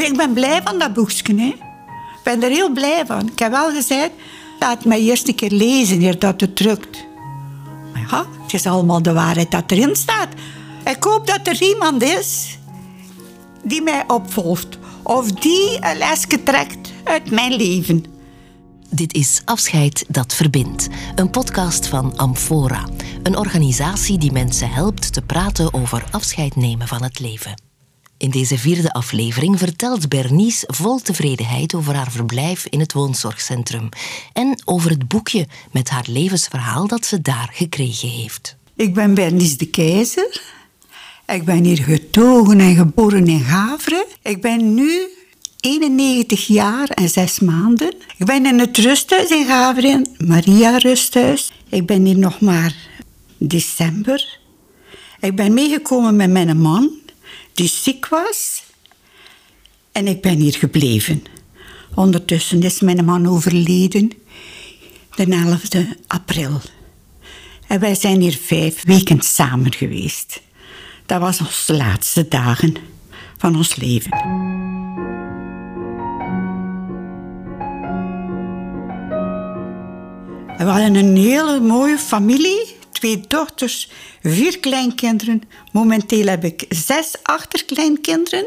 Ik ben blij van dat boekje. Hè. Ik ben er heel blij van. Ik heb wel gezegd, laat mij eerst een keer lezen eer dat het drukt. Maar ja, het is allemaal de waarheid dat erin staat. Ik hoop dat er iemand is die mij opvolgt. Of die een lesje trekt uit mijn leven. Dit is Afscheid dat verbindt, een podcast van Amfora, een organisatie die mensen helpt te praten over afscheid nemen van het leven. In deze vierde aflevering vertelt Bernice vol tevredenheid over haar verblijf in het woonzorgcentrum en over het boekje met haar levensverhaal dat ze daar gekregen heeft. Ik ben Bernice de Keizer. Ik ben hier getogen en geboren in Gavre. Ik ben nu 91 jaar en 6 maanden. Ik ben in het rusthuis in Gavre, Maria Rusthuis. Ik ben hier nog maar december. Ik ben meegekomen met mijn man, die ziek was. En ik ben hier gebleven. Ondertussen is mijn man overleden, de 11e april. En wij zijn hier vijf weken samen geweest. Dat was onze laatste dagen van ons leven. We hadden een hele mooie familie. Twee dochters, vier kleinkinderen. Momenteel heb ik zes achterkleinkinderen.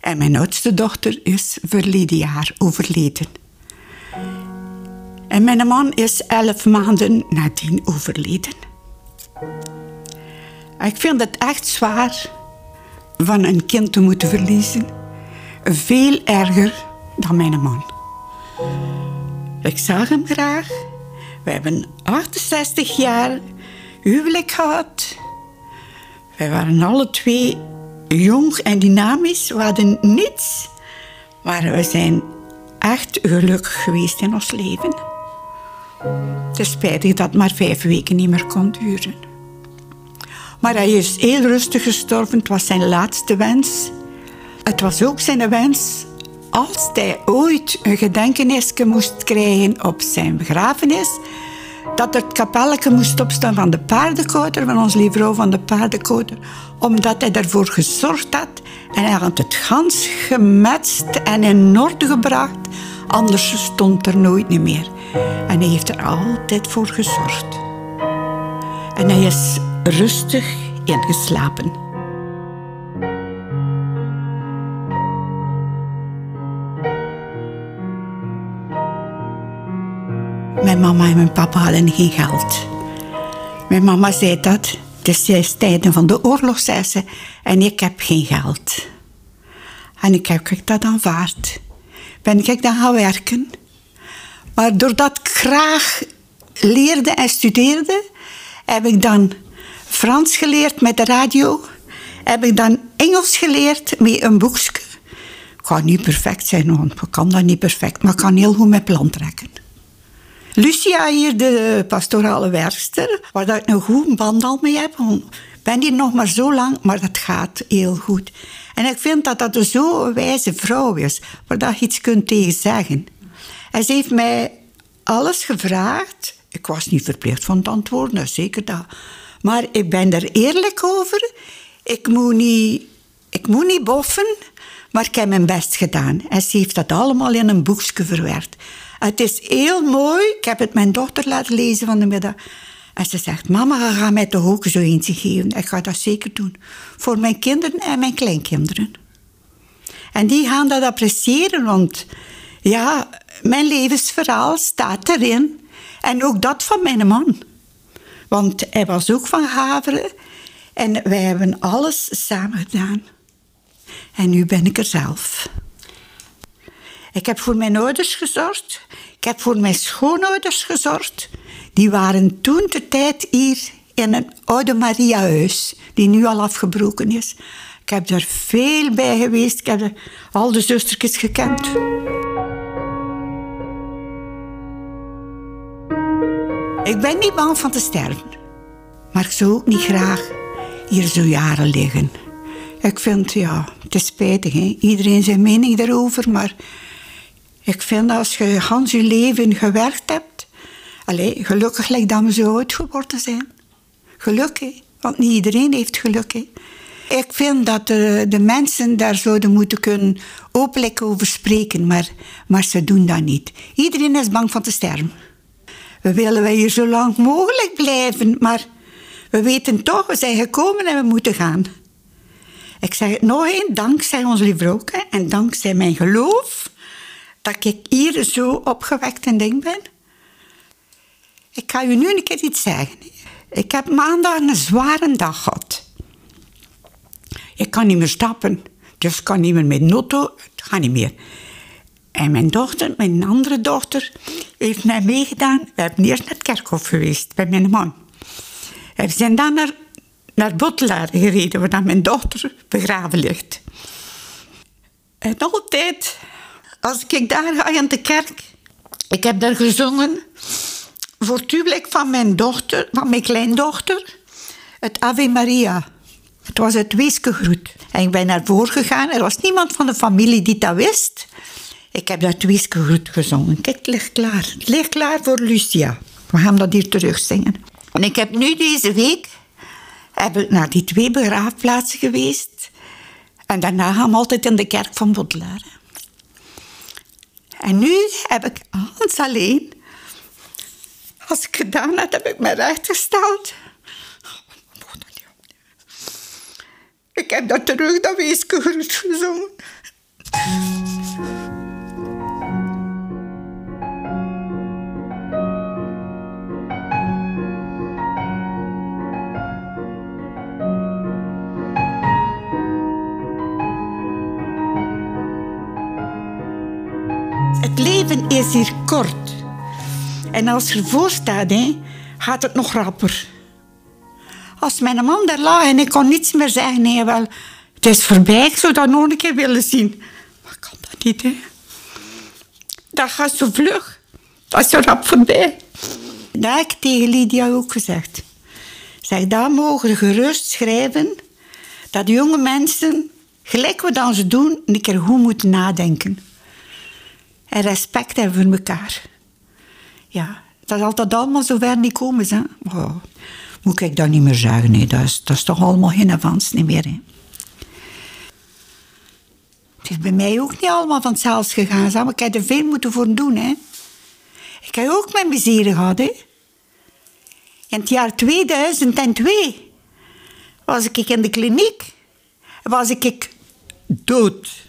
En mijn oudste dochter is verleden jaar overleden. En mijn man is elf maanden nadien overleden. Ik vind het echt zwaar van een kind te moeten verliezen. Veel erger dan mijn man. Ik zag hem graag. We hebben 68 jaar huwelijk gehad. Wij waren alle twee jong en dynamisch. We hadden niets. Maar we zijn echt gelukkig geweest in ons leven. Het is spijtig dat het maar vijf weken niet meer kon duren. Maar hij is heel rustig gestorven. Het was zijn laatste wens. Het was ook zijn wens als hij ooit een gedenkenisje moest krijgen op zijn begrafenis, dat het kapelletje moest opstaan van de paardenkoter, van ons lieve van de paardenkoter, omdat hij ervoor gezorgd had en hij had het gans gemetst en in orde gebracht, anders stond er nooit meer. En hij heeft er altijd voor gezorgd. En hij is rustig ingeslapen. Mijn mama en mijn papa hadden geen geld. Mijn mama zei dat. Het is tijden van de oorlog. En ik heb geen geld. En ik heb dat aanvaard. Ben ik dan gaan werken. Maar doordat ik graag leerde en studeerde, heb ik dan Frans geleerd met de radio. Heb ik dan Engels geleerd met een boekje. Ik ga niet perfect zijn, want ik kan dat niet perfect, maar ik kan heel goed met plan trekken. Lucia hier, de pastorale werkster, waar ik een goede band al mee heb. Ik ben hier nog maar zo lang, maar dat gaat heel goed. En ik vind dat dat zo'n wijze vrouw is, waar dat je iets kunt tegen zeggen. En ze heeft mij alles gevraagd. Ik was niet verplicht van het antwoorden, zeker dat. Maar ik ben er eerlijk over. Ik moet niet, ik moet niet boffen, maar ik heb mijn best gedaan. En ze heeft dat allemaal in een boekje verwerkt. Het is heel mooi. Ik heb het mijn dochter laten lezen van de middag. En ze zegt, mama, ga mij toch ook zo eentje geven. Ik ga dat zeker doen. Voor mijn kinderen en mijn kleinkinderen. En die gaan dat appreciëren, want ja, mijn levensverhaal staat erin. En ook dat van mijn man. Want hij was ook van Haveren. En wij hebben alles samen gedaan. En nu ben ik er zelf. Ik heb voor mijn ouders gezorgd. Ik heb voor mijn schoonouders gezorgd. Die waren toen de tijd hier in een oude Mariahuis, die nu al afgebroken is. Ik heb er veel bij geweest. Ik heb al de zustertjes gekend. Ik ben niet bang van te sterven. Maar ik zou ook niet graag hier zo jaren liggen. Ik vind, ja, het is spijtig, iedereen zijn mening daarover, maar ik vind als je Hans je leven gewerkt hebt, allez, gelukkig lijkt dat we zo oud geworden zijn. Gelukkig, want niet iedereen heeft geluk. Ik vind dat de, de mensen daar zouden moeten kunnen openlijk over spreken, maar, maar ze doen dat niet. Iedereen is bang van te sterven. We willen hier zo lang mogelijk blijven, maar we weten toch, we zijn gekomen en we moeten gaan. Ik zeg het nog eens, dankzij ons lieve en dankzij mijn geloof, dat ik hier zo opgewekt en ding ben. Ik ga u nu een keer iets zeggen. Ik heb maandag een zware dag gehad. Ik kan niet meer stappen, dus ik kan niet meer met de het gaat niet meer. En mijn dochter, mijn andere dochter, heeft mij meegedaan. We hebben eerst naar het kerkhof geweest, bij mijn man. En we zijn dan naar, naar Bottelaar gereden, waar mijn dochter begraven ligt. En altijd, als ik daar ga in de kerk, ik heb daar gezongen voor het van mijn dochter, van mijn kleindochter, het Ave Maria. Het was het weeskegroet. En ik ben naar voren gegaan. Er was niemand van de familie die dat wist. Ik heb dat weeskegroet gezongen. Kijk, het ligt klaar. Het ligt klaar voor Lucia. We gaan dat hier terugzingen. En ik heb nu deze week heb ik naar die twee begraafplaatsen geweest. En daarna gaan we altijd in de kerk van Baudelaire. En nu heb ik alles alleen. Als ik gedaan heb, heb ik me rechtgesteld. Ik heb dat terug, dat weeskegroet gezongen. Het leven is hier kort. En als je ervoor staat, hè, gaat het nog rapper. Als mijn man daar lag en ik kon niets meer zeggen, nee, wel, het is voorbij, ik zou dat nog een keer willen zien. Maar kan dat niet, hè. Dat gaat zo vlug. Dat is zo rap voorbij. Dat heb ik tegen Lydia ook gezegd. Zeg, daar mogen we gerust schrijven dat jonge mensen, gelijk wat dan ze doen, een keer goed moeten nadenken. En respect hebben voor elkaar. Ja, dat is altijd allemaal zo ver niet komen. Hè? Moet ik dat niet meer zeggen? Nee, dat is, dat is toch allemaal geen avans niet meer. Het is bij mij ook niet allemaal vanzelf gegaan. Maar ik heb er veel moeten voor doen. Hè? Ik heb ook mijn miserie gehad. Hè? In het jaar 2002 was ik in de kliniek. Was ik dood.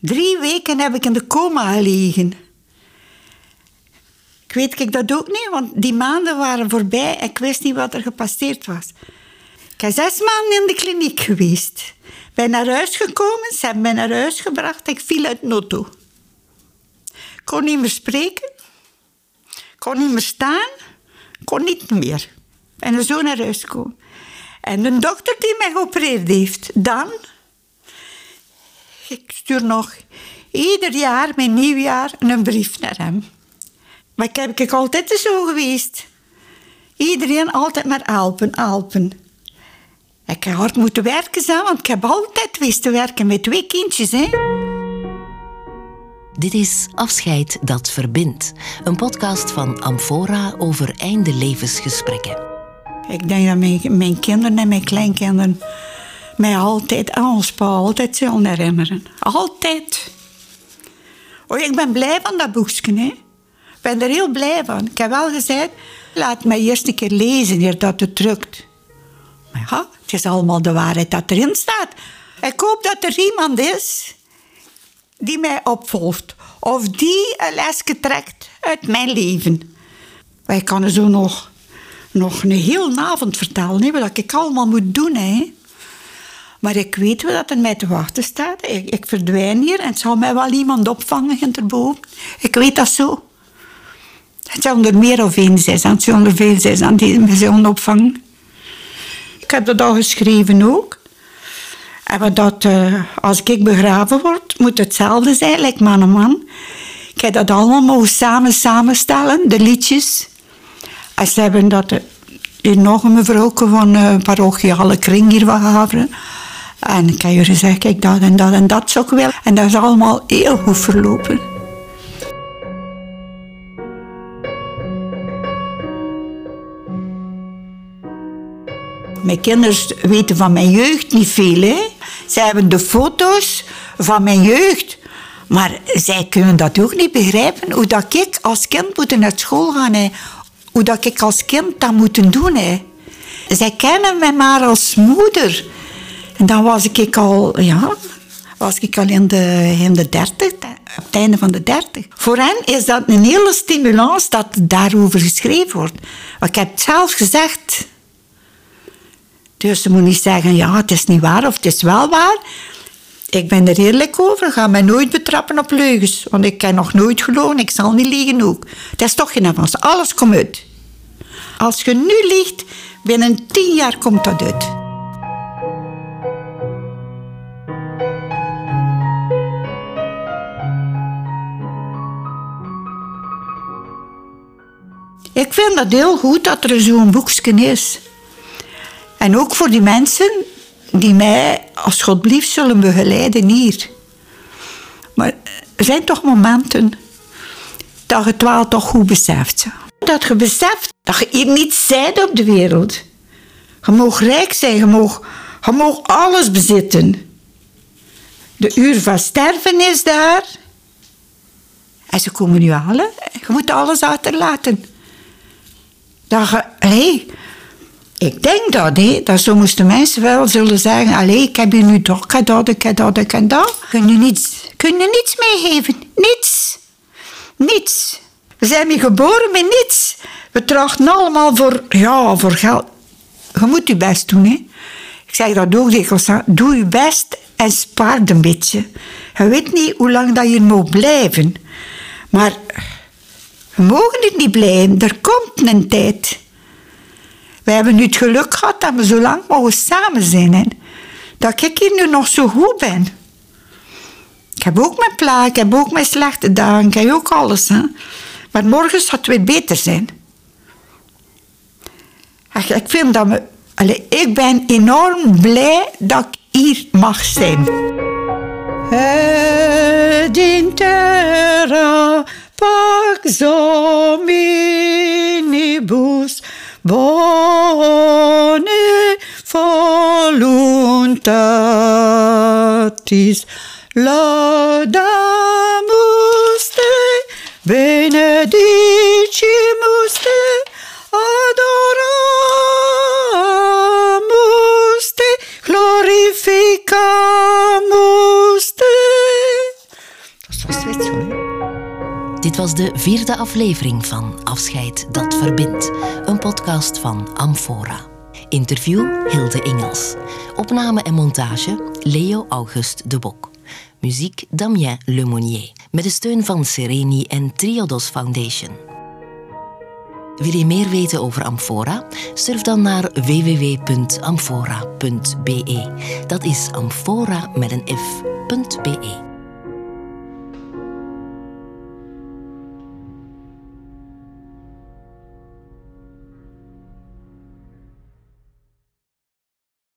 Drie weken heb ik in de coma gelegen. Ik weet ik dat ook niet, want die maanden waren voorbij en ik wist niet wat er gepasseerd was. Ik ben zes maanden in de kliniek geweest. Ben naar huis gekomen, ze hebben mij naar huis gebracht. Ik viel uit noto. Ik kon niet meer spreken. Ik kon niet meer staan. Ik kon niet meer. En zo naar huis komen. En de dokter die mij geopereerd heeft, dan... Ik stuur nog ieder jaar, mijn nieuwjaar, een brief naar hem. Maar ik heb ik altijd zo geweest. Iedereen altijd maar Alpen, Alpen. Ik heb hard moeten werken, zo, want ik heb altijd wist te werken met twee kindjes. Hè. Dit is Afscheid dat verbindt. Een podcast van Amfora over einde levensgesprekken. Ik denk dat mijn, mijn kinderen en mijn kleinkinderen mij altijd aan ons pa altijd zullen herinneren. Altijd. Oh, ik ben blij van dat boekje. Hè. Ik ben er heel blij van. Ik heb wel gezegd, laat mij eerst een keer lezen hier dat het drukt. Maar ja, het is allemaal de waarheid dat erin staat. Ik hoop dat er iemand is die mij opvolgt. Of die een lesje trekt uit mijn leven. Wij kunnen zo nog, nog een hele avond vertellen, hè, wat ik allemaal moet doen. Hè. Maar ik weet wel dat er mij te wachten staat. Ik, ik verdwijn hier en het zal mij wel iemand opvangen erboven. Ik weet dat zo. Het zal er meer of één zijn, het zal er veel zijn die me opvangen. Ik heb dat al geschreven ook. En dat, uh, als ik begraven word, moet hetzelfde zijn, lijkt man en man. Ik heb dat allemaal mogen samen samenstellen, de liedjes. En ze hebben dat hier nog een mevrouw van uh, parochiale kring hier van Haveren. En ik heb je gezegd, kijk, dat en dat en dat zou ik. En dat is allemaal heel goed verlopen. Mijn kinderen weten van mijn jeugd niet veel. Hè? Zij hebben de foto's van mijn jeugd. Maar zij kunnen dat ook niet begrijpen. Hoe dat ik als kind moet naar school gaan. Hè? Hoe dat ik als kind dat moet doen. Hè? Zij kennen mij maar als moeder. En dan was ik al, ja, was ik al in de, in de dertig, op het einde van de dertig. Voor hen is dat een hele stimulans dat daarover geschreven wordt. ik heb het zelf gezegd. Dus ze moet niet zeggen, ja, het is niet waar of het is wel waar. Ik ben er eerlijk over. Ga mij nooit betrappen op leugens. Want ik ken nog nooit gelogen. Ik zal niet liegen ook. Het is toch geen avans. Alles komt uit. Als je nu liegt, binnen tien jaar komt dat uit. Ik vind dat heel goed dat er zo'n boekje is. En ook voor die mensen die mij, als God blieft, zullen begeleiden hier. Maar er zijn toch momenten dat je het wel toch goed beseft. Dat je beseft dat je hier niet zijt op de wereld. Je mag rijk zijn, je mag, je mag alles bezitten. De uur van sterven is daar. En ze komen nu halen. Je moet alles achterlaten. Dat je, hey, ik denk dat, hè, dat zo moesten mensen wel zullen zeggen: Allee, ik heb je nu toch, ik heb dat, ik heb dat, ik heb dat. Kun je niets, kun je niets meegeven? Niets. Niets. We zijn hier geboren met niets. We trachten allemaal voor, ja, voor geld. Je moet je best doen, hè. Ik zeg dat ook dikwijls. Doe je best en spaar een beetje. Je weet niet hoe lang dat je moet blijven. Maar we mogen het niet blijven. Er komt een tijd. We hebben nu het geluk gehad dat we zo lang mogen samen zijn. Hè. Dat ik hier nu nog zo goed ben. Ik heb ook mijn plaat, ik heb ook mijn slechte dagen, ik heb ook alles. Hè. Maar morgen zal het weer beter zijn. Ik vind dat we... Ik ben enorm blij dat ik hier mag zijn. Het pax hominibus bone voluntatis laudamus te benedicimus Dit was de vierde aflevering van Afscheid dat verbindt, een podcast van Amphora. Interview Hilde Ingels. Opname en montage Leo August de Bok. Muziek Damien Lemonnier. Met de steun van Sereni en Triodos Foundation. Wil je meer weten over Amphora? Surf dan naar www.amphora.be. Dat is Amphora met een f.be.